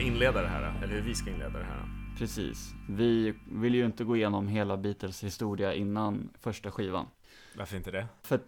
ska inleda det här? Eller hur vi ska inleda det här? Precis. Vi vill ju inte gå igenom hela Beatles historia innan första skivan. Varför inte det? För att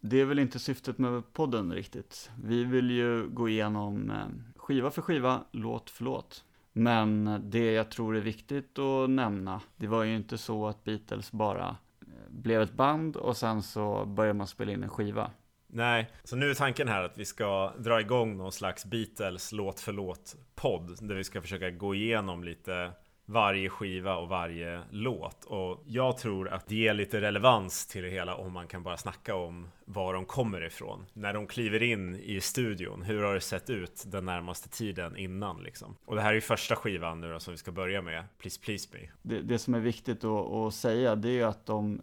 det är väl inte syftet med podden riktigt. Vi vill ju gå igenom eh, skiva för skiva, låt för låt. Men det jag tror är viktigt att nämna, det var ju inte så att Beatles bara eh, blev ett band och sen så började man spela in en skiva. Nej, så nu är tanken här att vi ska dra igång någon slags Beatles låt för låt podd där vi ska försöka gå igenom lite varje skiva och varje låt. Och jag tror att det ger lite relevans till det hela om man kan bara snacka om var de kommer ifrån. När de kliver in i studion, hur har det sett ut den närmaste tiden innan liksom? Och det här är ju första skivan nu då som vi ska börja med, Please Please Me. Det, det som är viktigt att, att säga det är ju att de,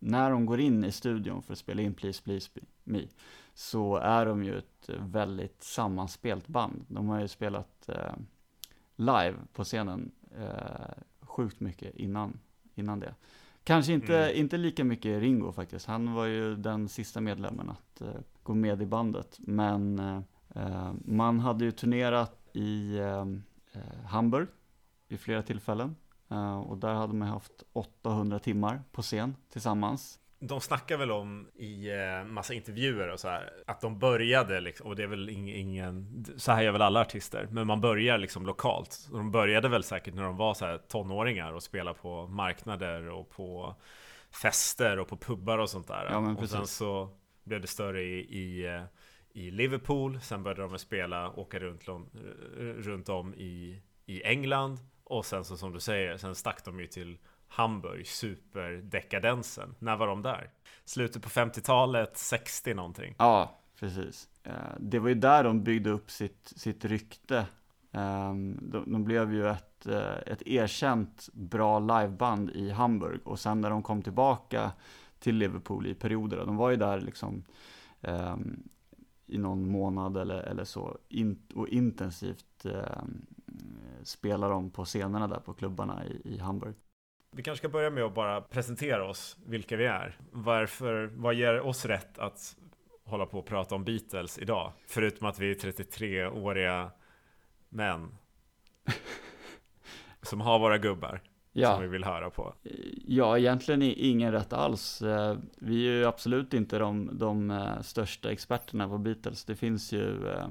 när de går in i studion för att spela in Please Please Me, så är de ju ett väldigt sammanspelt band. De har ju spelat eh, live på scenen eh, sjukt mycket innan, innan det. Kanske inte, mm. inte lika mycket Ringo faktiskt. Han var ju den sista medlemmen att eh, gå med i bandet. Men eh, man hade ju turnerat i eh, eh, Hamburg vid flera tillfällen. Eh, och där hade man haft 800 timmar på scen tillsammans de snackar väl om i eh, massa intervjuer och så här att de började liksom, och det är väl ingen, så här gör väl alla artister, men man börjar liksom lokalt. De började väl säkert när de var så här tonåringar och spelade på marknader och på fester och på pubbar och sånt där. Ja, och sen så blev det större i, i, eh, i Liverpool, sen började de spela, åka runt, runt om i, i England och sen så som du säger, sen stack de ju till Hamburg, superdekadensen. När var de där? Slutet på 50-talet, 60 någonting? Ja, precis. Eh, det var ju där de byggde upp sitt, sitt rykte. Ehm, de, de blev ju ett, eh, ett erkänt bra liveband i Hamburg och sen när de kom tillbaka till Liverpool i perioder, de var ju där liksom ehm, i någon månad eller, eller så in, och intensivt ehm, spelar de på scenerna där på klubbarna i, i Hamburg. Vi kanske ska börja med att bara presentera oss, vilka vi är. Varför, vad ger oss rätt att hålla på och prata om Beatles idag? Förutom att vi är 33-åriga män. som har våra gubbar. Ja. Som vi vill höra på. Ja, egentligen ingen rätt alls. Eh, vi är ju absolut inte de, de eh, största experterna på Beatles. Det finns ju eh,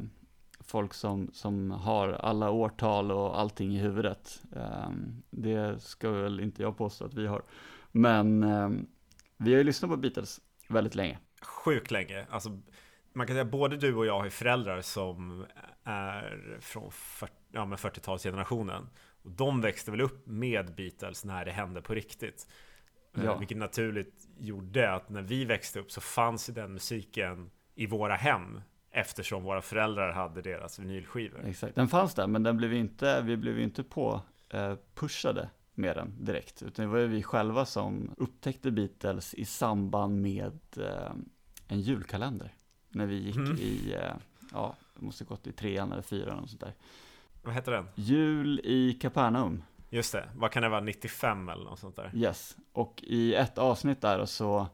folk som, som har alla årtal och allting i huvudet. Um, det ska väl inte jag påstå att vi har. Men um, vi har ju lyssnat på Beatles väldigt länge. Sjukt länge. Alltså, man kan säga både du och jag har föräldrar som är från 40, ja, 40-talsgenerationen. Och de växte väl upp med Beatles när det hände på riktigt. Eh, ja. Vilket naturligt gjorde att när vi växte upp så fanns den musiken i våra hem Eftersom våra föräldrar hade deras vinylskivor. Exakt, den fanns där men den blev inte, vi blev inte på eh, pushade med den direkt. Utan det var ju vi själva som upptäckte Beatles i samband med eh, en julkalender. När vi gick mm. i, eh, ja, måste gått i trean eller fyran och sånt där. Vad heter den? Jul i Kapernaum. Just det, vad kan det vara, 95 eller något sånt där? Yes, och i ett avsnitt där så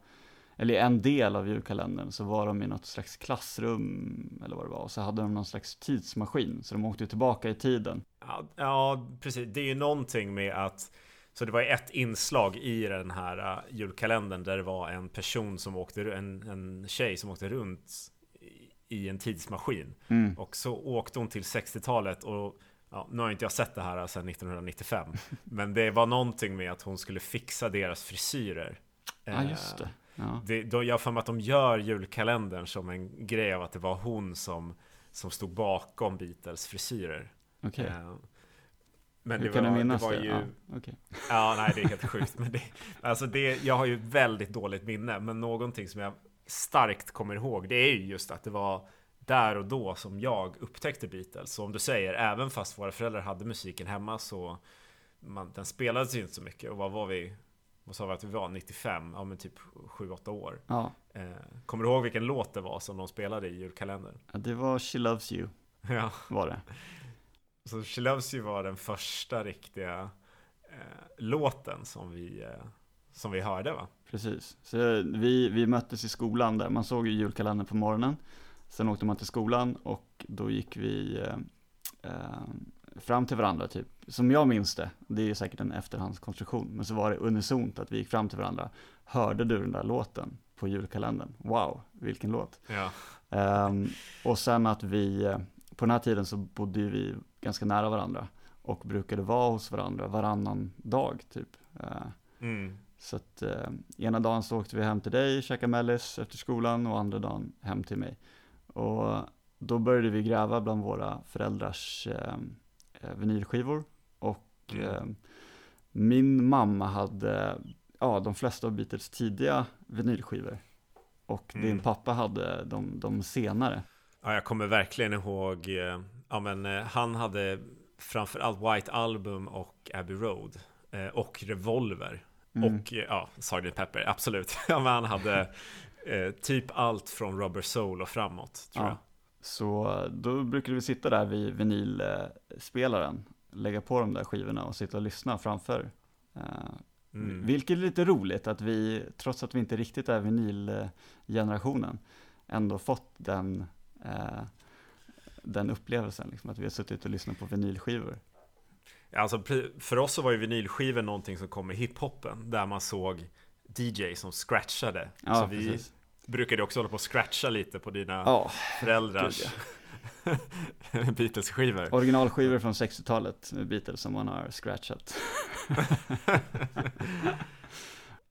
eller i en del av julkalendern så var de i något slags klassrum eller vad det var och så hade de någon slags tidsmaskin så de åkte tillbaka i tiden. Ja, ja precis. Det är ju någonting med att så det var ett inslag i den här uh, julkalendern där det var en person som åkte, en, en tjej som åkte runt i en tidsmaskin. Mm. Och så åkte hon till 60-talet och ja, nu har inte jag sett det här sedan 1995. men det var någonting med att hon skulle fixa deras frisyrer. Ja, just det. Ja. Det, då, jag har för mig att de gör julkalendern som en grej av att det var hon som, som stod bakom Beatles frisyrer. Okay. Uh, men Hur det kan var, du minnas det? Var det? Ju, ja, okay. ja, nej det är helt sjukt. Men det, alltså det, jag har ju väldigt dåligt minne, men någonting som jag starkt kommer ihåg, det är ju just att det var där och då som jag upptäckte Beatles. Så om du säger, även fast våra föräldrar hade musiken hemma så man, den spelades ju inte så mycket. Och vad var vi? Vad sa vi att vi var? 95? Ja men typ 7-8 år. Ja. Eh, kommer du ihåg vilken låt det var som de spelade i julkalendern? Ja, det var She Loves You. Ja. Var det. Så She Loves You var den första riktiga eh, låten som vi, eh, som vi hörde va? Precis. Så vi, vi möttes i skolan där, man såg ju julkalendern på morgonen. Sen åkte man till skolan och då gick vi eh, eh, fram till varandra typ, som jag minns det, det är ju säkert en efterhandskonstruktion, men så var det unisont att vi gick fram till varandra, hörde du den där låten på julkalendern? Wow, vilken låt! Ja. Um, och sen att vi, eh, på den här tiden så bodde vi ganska nära varandra och brukade vara hos varandra varannan dag typ. Uh, Mm. så att uh, ena dagen så åkte vi hem till dig, käkade mellis efter skolan och andra dagen hem till mig. Och då började vi gräva bland våra föräldrars uh, vinylskivor och Mm. uh, min mamma hade ja, de flesta av Beatles tidiga vinylskivor och Mm. din pappa hade de, de senare. Ja, jag kommer verkligen ihåg, eh, ja men eh, han hade framförallt White Album och Abbey Road eh, och Revolver Mm. och eh, ja, Sgt. Pepper, absolut. ja, men han hade eh, typ allt från Rubber Soul och framåt, tror Ja. jag. Så då brukade vi sitta där vid vinylspelaren, lägga på de där skivorna och sitta och lyssna framför. Eh, Mm. Vilket är lite roligt att vi, trots att vi inte riktigt är vinylgenerationen, ändå fått den, eh, den upplevelsen, liksom, att vi har suttit och lyssnat på vinylskivor. Alltså, för oss så var ju vinylskivor någonting som kom med hiphopen, där man såg DJ som scratchade. Ja, så vi precis. Brukade också hålla på att scratcha lite på dina Ja, föräldrars Beatles-skivor. originalskivor från 60-talet med Beatles som man har scratchat.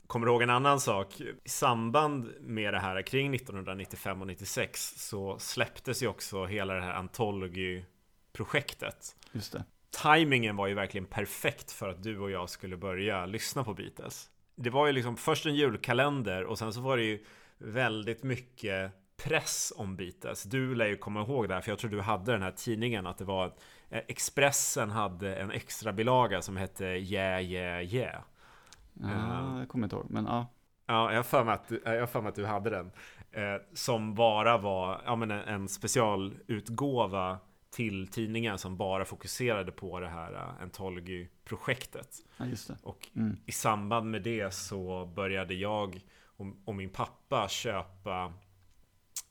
Kommer du ihåg en annan sak? I samband med det här kring 1995 och 96 så släpptes ju också hela det här Anthology-projektet. Just det. Timingen var ju verkligen perfekt för att du och jag skulle börja lyssna på Beatles. Det var ju liksom först en julkalender och sen så var det ju väldigt mycket press om Beatles. Du lär ju komma ihåg det här, för jag tror du hade den här tidningen att det var eh, Expressen hade en extra bilaga som hette Yeah Yeah Yeah. Ja, jag kommer inte ihåg, men ja. Ja, jag har för mig att, jag för mig att du hade den. Eh, som bara var ja, men en, specialutgåva till tidningen som bara fokuserade på det här uh, Anthology-projektet. ja, just det. Och Mm. i samband med det så började jag och, min pappa köpa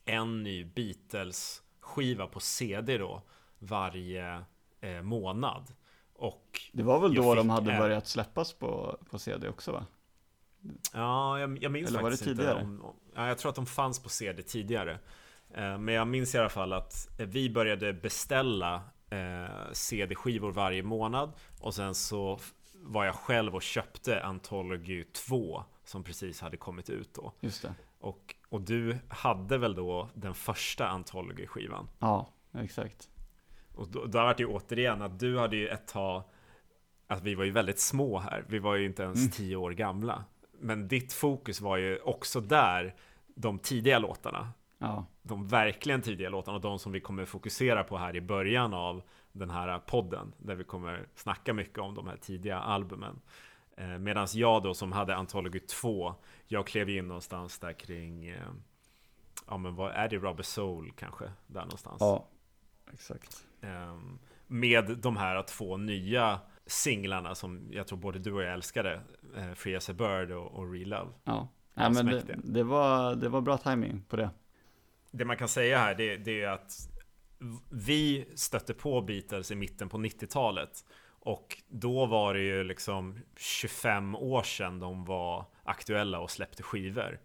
en ny Beatles-skiva på CD då varje eh, månad. Och Det var väl då de hade en- börjat släppas på, på CD också va? Ja, jag, jag minns Eller var faktiskt det inte. tidigare? Om, om, ja, jag tror att de fanns på CD tidigare. Eh, men jag minns i alla fall att eh, vi började beställa eh, CD-skivor varje månad. Och sen så var jag själv och köpte Anthology 2 som precis hade kommit ut då. Just det. Och, och du hade väl då den första Anthology-skivan? Ja, exakt. Och då, då var det ju återigen att du hade ju ett tag Att vi var ju väldigt små här Vi var ju inte ens Mm. tio år gamla Men ditt fokus var ju också där De tidiga låtarna Ja, De verkligen tidiga låtarna Och de som vi kommer fokusera på här i början av Den här podden Där vi kommer snacka mycket om de här tidiga albumen eh, Medan jag då som hade Anthology 2 Jag klev in någonstans där kring eh, Ja men vad är det? Rubber Soul kanske? Där någonstans ja, exakt. Ehm, Med de här två nya singlarna som jag tror både du och jag älskade eh, Free as a Bird och, och Relove Ja, ja men det, det, var, det var bra timing på det. Det man kan säga här det, det är att Vi stötte på Beatles i mitten på 90-talet Och då var det ju liksom 25 år sedan de var aktuella och släppte skivor.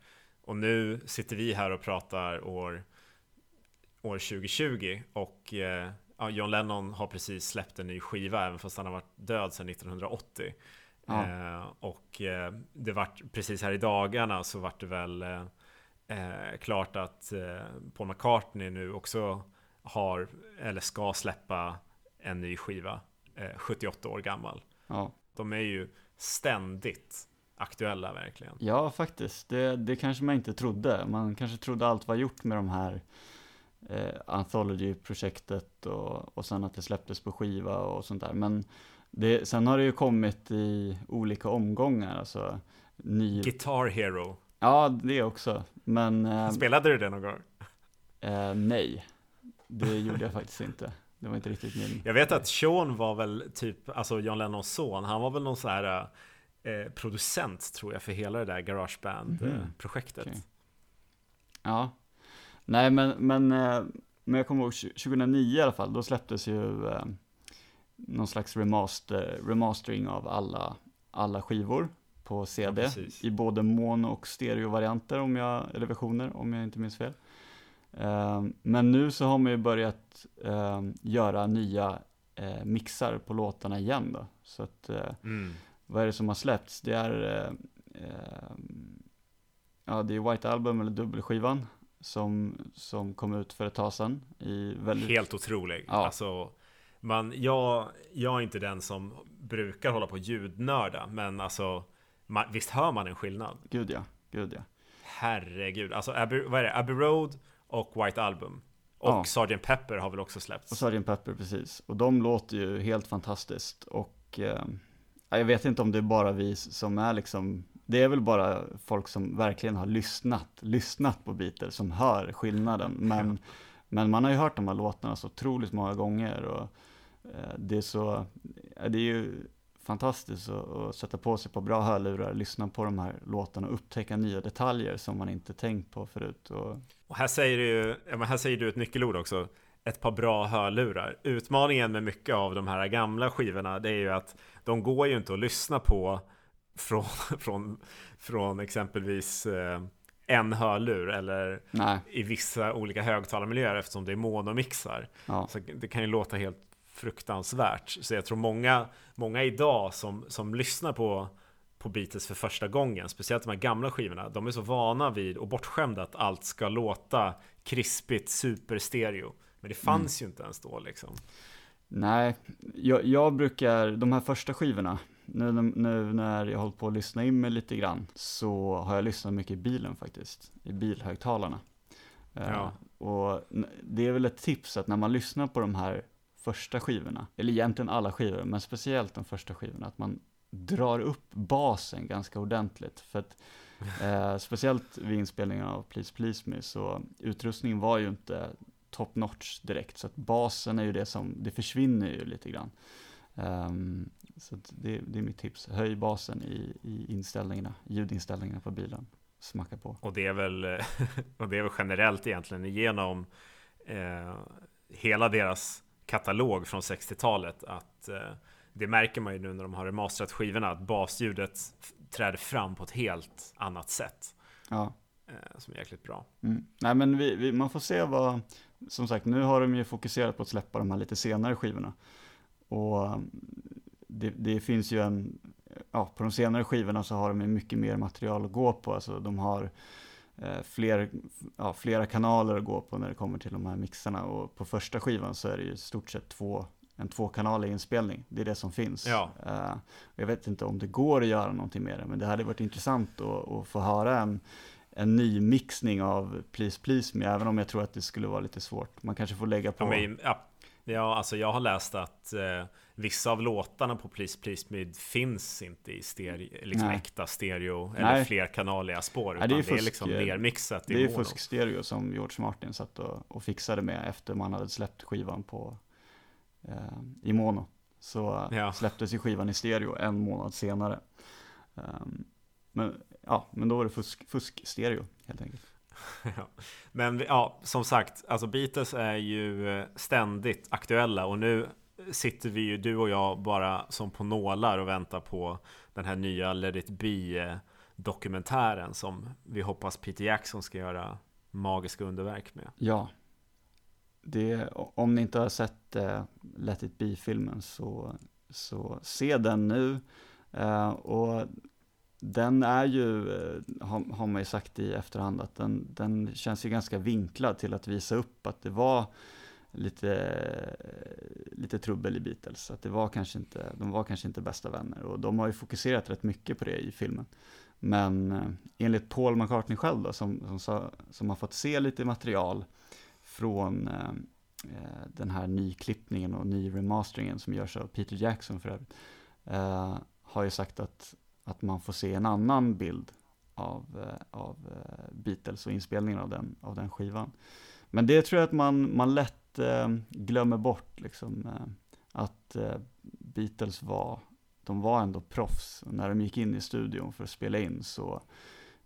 Och nu sitter vi här och pratar år År 2020 och eh, John Lennon har precis släppt en ny skiva även fast han har varit död sedan 1980 Ja. eh, Och eh, det vart precis här i dagarna så vart det väl eh, eh, klart att Paul McCartney nu också har eller ska släppa en ny skiva 78 år gammal. Ja, De är ju ständigt aktuella verkligen. ja faktiskt. Det, det kanske man inte trodde. Man kanske trodde allt var gjort med de här eh, Anthology-projektet och, och sen att det släpptes på skiva och sånt där. Men det, sen har det ju kommit i olika omgångar. Alltså, ny... Guitar Hero. Ja, det också. Men eh, Spelade du det någon gång? eh, nej, det gjorde jag faktiskt inte. Det var inte riktigt min... Jag vet att Sean var väl typ, alltså John Lennons son, han var väl någon sån här eh, producent tror jag för hela det där. Garageband-projektet. Okej. Ja, nej men, men eh, men jag kommer ihåg 2009 i alla fall, då släpptes ju eh, någon slags remaster, remastering av alla, alla skivor på CD Ja, i både mono och stereovarianter om jag, eller versioner om jag inte minns fel. Eh, men nu så har man ju börjat eh, göra nya eh, mixar på låtarna igen då. Så att, eh, Mm. vad är det som har släppts? Det är, eh, eh, ja det är White Album eller dubbelskivan som, som kom ut för ett tag sedan i väldigt, Helt otrolig. Ja. Alltså, man, jag, jag är inte den som brukar hålla på och ljudnörda, men alltså man, visst hör man en skillnad? gud ja, gud ja. Herregud, alltså Abbey, vad är det? Abbey Road och White Album. Och Ja. Sgt. Pepper har väl också släppts? Och Sgt. Pepper precis. Och de låter ju helt fantastiskt. Och eh, ja, jag vet inte om det är bara vi som är liksom, det är väl bara folk som verkligen har lyssnat, lyssnat på Beatles som hör skillnaden. Men, men man har ju hört de här låtarna så otroligt många gånger. Och eh, det är så, det är ju fantastiskt att, att sätta på sig på bra hörlurar, lyssna på de här låtarna och upptäcka nya detaljer som man inte tänkt på förut. Och, Och här säger du, ja, här säger du ett nyckelord också. Ett par bra hörlurar. Utmaningen med mycket av de här gamla skivorna, det är ju att de går ju inte att lyssna på från, från, från exempelvis eh, en hörlur eller nej, i vissa olika högtalarmiljöer eftersom det är monomixar. ja, Så det kan ju låta helt fruktansvärt. Så jag tror många, många idag som, som lyssnar på, på Beatles för första gången, speciellt de här gamla skivorna, de är så vana vid och bortskämda att allt ska låta krispigt, superstereo. Men det fanns ju inte ens då liksom. Nej, jag, jag brukar, de här första skivorna, nu, nu när jag hållit på att lyssna in mig lite grann, så har jag lyssnat mycket i bilen faktiskt, i bilhögtalarna. Eh, Ja. och n- det är väl ett tips att när man lyssnar på de här första skivorna, eller egentligen alla skivor, men speciellt de första skivorna, att man drar upp basen ganska ordentligt. För att eh, speciellt vid inspelningen av Please Please Me så utrustningen var ju inte top notch direkt. Så att basen är ju det som, det försvinner ju lite grann. Um, så att det, det är mitt tips. Höj basen i, i inställningarna, ljudinställningarna på bilen. Smacka på. Och det är väl, och det är väl generellt egentligen igenom eh, hela deras katalog från 60-talet att eh, det märker man ju nu när de har remasterat skivorna att basljudet träder fram på ett helt annat sätt Ja. eh, som är jäkligt bra. Mm. Nej men vi, vi, man får se vad, som sagt nu har de ju fokuserat på att släppa de här lite senare skivorna. Och um, det, det finns ju en, ja på de senare skivorna så har de ju mycket mer material att gå på. Alltså de har eh, fler, ja, flera kanaler att gå på när det kommer till de här mixarna. Och på första skivan så är det ju i stort sett två, en tvåkanalig inspelning. Det är det som finns. Ja. Eh, jag vet inte om det går att göra någonting med det, men det hade varit intressant att, att få höra en, en ny mixning av Please Please Me, även om jag tror att det skulle vara lite svårt. Man kanske får lägga på... Ja, men, ja, ja, alltså jag har läst att eh, vissa av låtarna på Please Please Me finns inte i stereo, liksom Nej. äkta stereo eller Nej. flerkanaliga spår. Nej, det är det är, fusk, liksom eh, nermixat i det är fuskstereo som George Martin satt och, och fixade med efter man hade släppt skivan på, eh, i mono. Så Ja. släpptes ju skivan i stereo en månad senare. Ehm, men, ja, men då var det fusk, fusk-stereo helt enkelt. Ja. Men ja, som sagt, alltså Beatles är ju eh, ständigt aktuella och nu sitter vi ju, du och jag, bara som på nålar och väntar på den här nya Let It Be eh, dokumentären som vi hoppas Peter Jackson ska göra magiska underverk med. Ja. Det, om ni inte har sett eh, Let It Be-filmen så, så se den nu. Eh, och den är ju, eh, har, har man ju sagt i efterhand, att den, den känns ju ganska vinklad till att visa upp att det var lite, lite trubbel i Beatles. Att det var kanske inte, de var kanske inte bästa vänner. Och de har ju fokuserat rätt mycket på det i filmen. Men eh, enligt Paul McCartney själv då, som, som, sa, som har fått se lite material från eh, Eh, den här nyklippningen och nyremasteringen som görs av Peter Jackson för övrigt, eh, har ju sagt att, att man får se en annan bild av, eh, av eh, Beatles och inspelningen av den, av den skivan. Men det tror jag att man, man lätt eh, glömmer bort, liksom, eh, att Beatles var, de var ändå proffs. När de gick in i studion för att spela in så,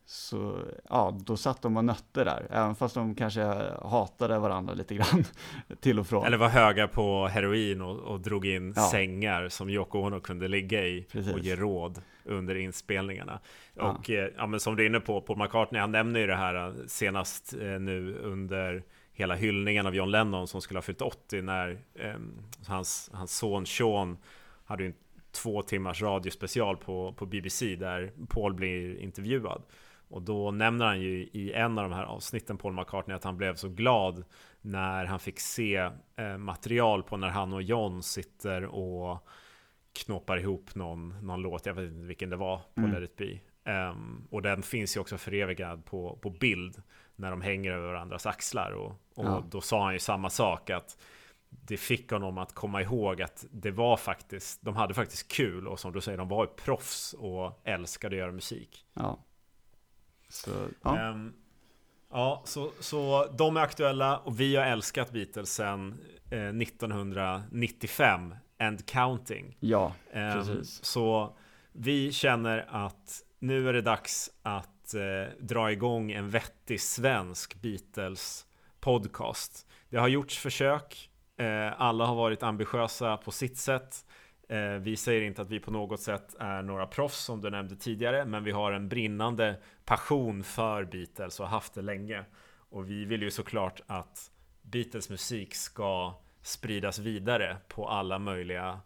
så ja, då satt de och nötte där, även fast de kanske hatade varandra lite grann till och från. Eller var höga på heroin och, och drog in ja. sängar som Yoko Ono kunde ligga i Precis. och ge råd under inspelningarna. Ja. Och eh, ja, men som du är inne på, Paul McCartney, han nämner ju det här eh, senast eh, nu under hela hyllningen av John Lennon som skulle ha fyllt 80 när eh, hans, hans son Sean hade en två timmars radiospecial på, på BBC där Paul blir intervjuad. Och då nämner han ju i en av de här avsnitten Paul McCartney att han blev så glad när han fick se eh, material på när han och John sitter och knoppar ihop någon, någon låt, jag vet inte vilken det var, på mm. Let it be. Um, och den finns ju också förevigad på, på bild när de hänger över varandras axlar. Och, och ja. då sa han ju samma sak att det fick honom att komma ihåg att det var faktiskt, de hade faktiskt kul och som du säger, de var ju proffs och älskade att göra musik. Ja. Så, ja. Um, ja, så, så de är aktuella och vi har älskat Beatles sedan eh, 1995 and counting. Ja, um, precis. Så vi känner att nu är det dags att eh, dra igång en vettig svensk Beatles podcast. Det har gjorts försök. Eh, alla har varit ambitiösa på sitt sätt. Eh, vi säger inte att vi på något sätt är några proffs som du nämnde tidigare, men vi har en brinnande passion för Beatles och har haft det länge. Och vi vill ju såklart att Beatles musik ska spridas vidare på alla möjliga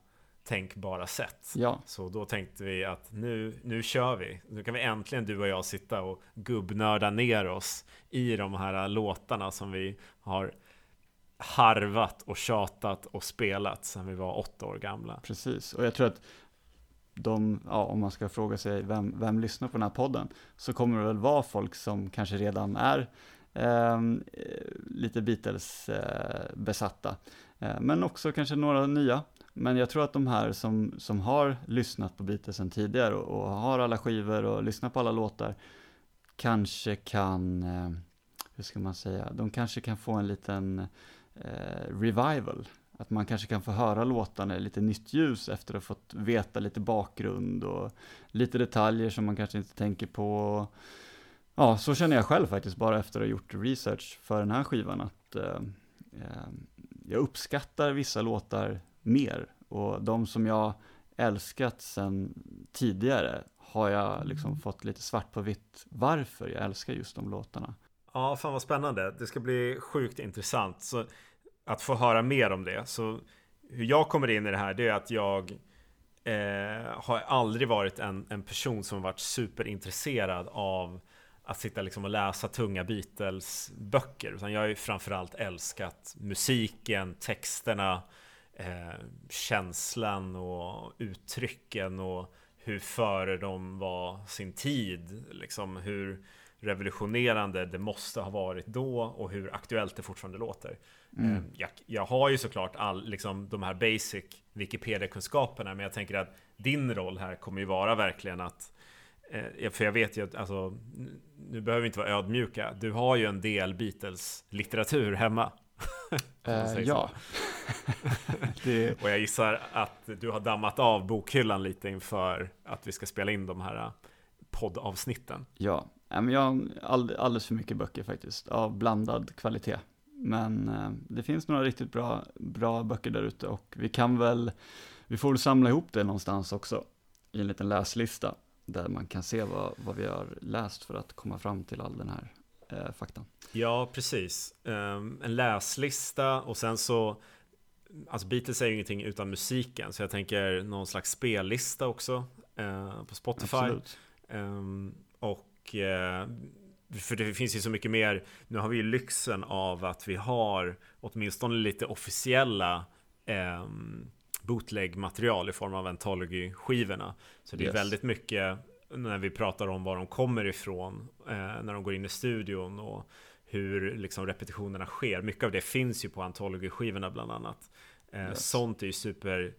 tänkbara sätt. Ja. Så då tänkte vi att nu, nu kör vi. Nu kan vi äntligen du och jag sitta och gubbnörda ner oss i de här låtarna som vi har harvat och tjatat och spelat sedan vi var åtta år gamla. Precis, och jag tror att de, ja, om man ska fråga sig vem, vem lyssnar på den här podden, så kommer det väl vara folk som kanske redan är ehm, eh, lite Beatles-besatta, eh, eh, men också kanske några nya. Men jag tror att de här som, som har lyssnat på Beatles sedan tidigare och, och, har alla skivor och lyssnar på alla låtar, kanske kan, eh, hur ska man säga, de kanske kan få en liten eh, revival. Att man kanske kan få höra låtarna i lite nytt ljus efter att ha fått veta lite bakgrund och lite detaljer som man kanske inte tänker på. Ja, så känner jag själv faktiskt bara efter att ha gjort research för den här skivan att eh, eh, jag uppskattar vissa låtar mer och de som jag älskat sedan tidigare har jag liksom mm. fått lite svart på vitt varför jag älskar just de låtarna. Ja, fan vad spännande. Det ska bli sjukt intressant. Så att få höra mer om det. Så hur jag kommer in i det här, det är att jag eh, har aldrig varit en, en person som varit superintresserad av att sitta liksom och läsa tunga Beatles-böcker. Utan jag har ju framförallt älskat musiken, texterna, eh, känslan och uttrycken och hur före de var sin tid. Liksom hur revolutionerande det måste ha varit då och hur aktuellt det fortfarande låter. Mm. Eh, jag, jag, har ju såklart all, liksom, de här basic Wikipedia-kunskaperna, men jag tänker att din roll här kommer ju vara verkligen att eh, för jag vet ju att, alltså, nu behöver vi inte vara ödmjuka. Du har ju en del Beatles-litteratur hemma. Uh, ja. det... Och jag gissar att du har dammat av bokhyllan lite inför att vi ska spela in de här poddavsnitten. Ja, men jag har alldeles för mycket böcker faktiskt, av blandad kvalitet. Men eh, det finns några riktigt bra, bra böcker där ute och vi kan väl, vi får väl samla ihop det någonstans också i en liten läslista där man kan se vad, vad vi har läst för att komma fram till all den här eh, faktan. Ja, precis. Um, en läslista och sen så Alltså Beatles är ju ingenting utan musiken så jag tänker någon slags spellista också uh, på Spotify. Um, och uh, för det finns ju så mycket mer. Nu har vi ju lyxen av att vi har åtminstone lite officiella eh, bootleg-material i form av Anthology-skivorna. Så det är yes. väldigt mycket när vi pratar om var de kommer ifrån eh, när de går in i studion och hur liksom repetitionerna sker. Mycket av det finns ju på Anthology-skivorna bland annat. Eh, yes. Sånt är ju super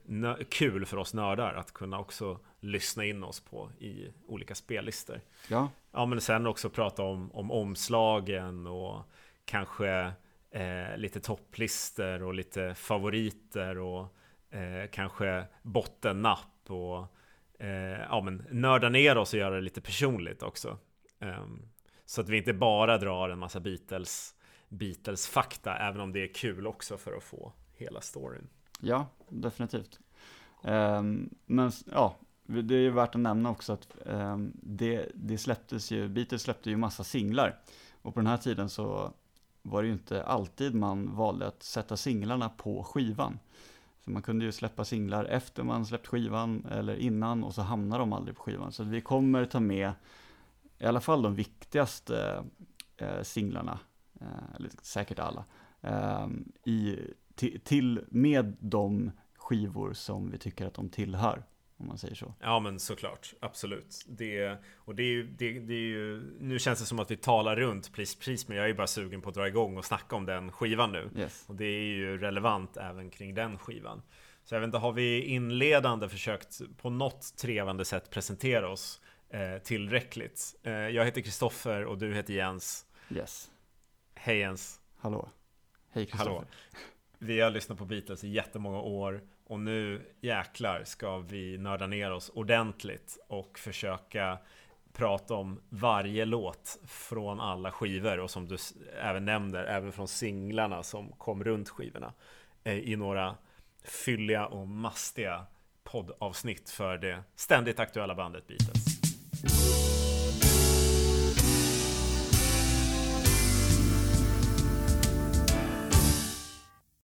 kul för oss nördar att kunna också lyssna in oss på i olika spellistor. Ja. Ja, men sen också prata om, om omslagen och kanske eh, lite topplistor och lite favoriter och eh, kanske bottennapp och eh, ja, men nörda ner oss och göra det lite personligt också. Um, så att vi inte bara drar en massa Beatles Beatles-fakta, även om det är kul också för att få hela storyn. Ja, definitivt. Um, men ja, det är ju värt att nämna också att um, det, det släpptes ju, Beatles släppte ju massa singlar. Och på den här tiden så var det ju inte alltid man valde att sätta singlarna på skivan. Så man kunde ju släppa singlar efter man släppt skivan eller innan och så hamnar de aldrig på skivan. Så vi kommer ta med i alla fall de viktigaste eh, singlarna, eh, eller säkert alla, eh, i, till, med de skivor som vi tycker att de tillhör. Om man säger så. Ja men såklart, absolut. Det, och det är, ju, det, det är ju, nu känns det som att vi talar runt Please Please men jag är ju bara sugen på att dra igång och snacka om den skivan nu. Yes. Och det är ju relevant även kring den skivan. Så jag vet inte, har vi inledande försökt på något trevande sätt presentera oss eh, tillräckligt? Eh, jag heter Kristoffer och du heter Jens. Yes. Hej Jens. Hallå. Hej Kristoffer. Vi har lyssnat på Beatles i jättemånga år och nu jäklar ska vi nörda ner oss ordentligt och försöka prata om varje låt från alla skivor och som du även nämner, även från singlarna som kom runt skivorna eh, i några fylliga och mastiga poddavsnitt för det ständigt aktuella bandet Beatles.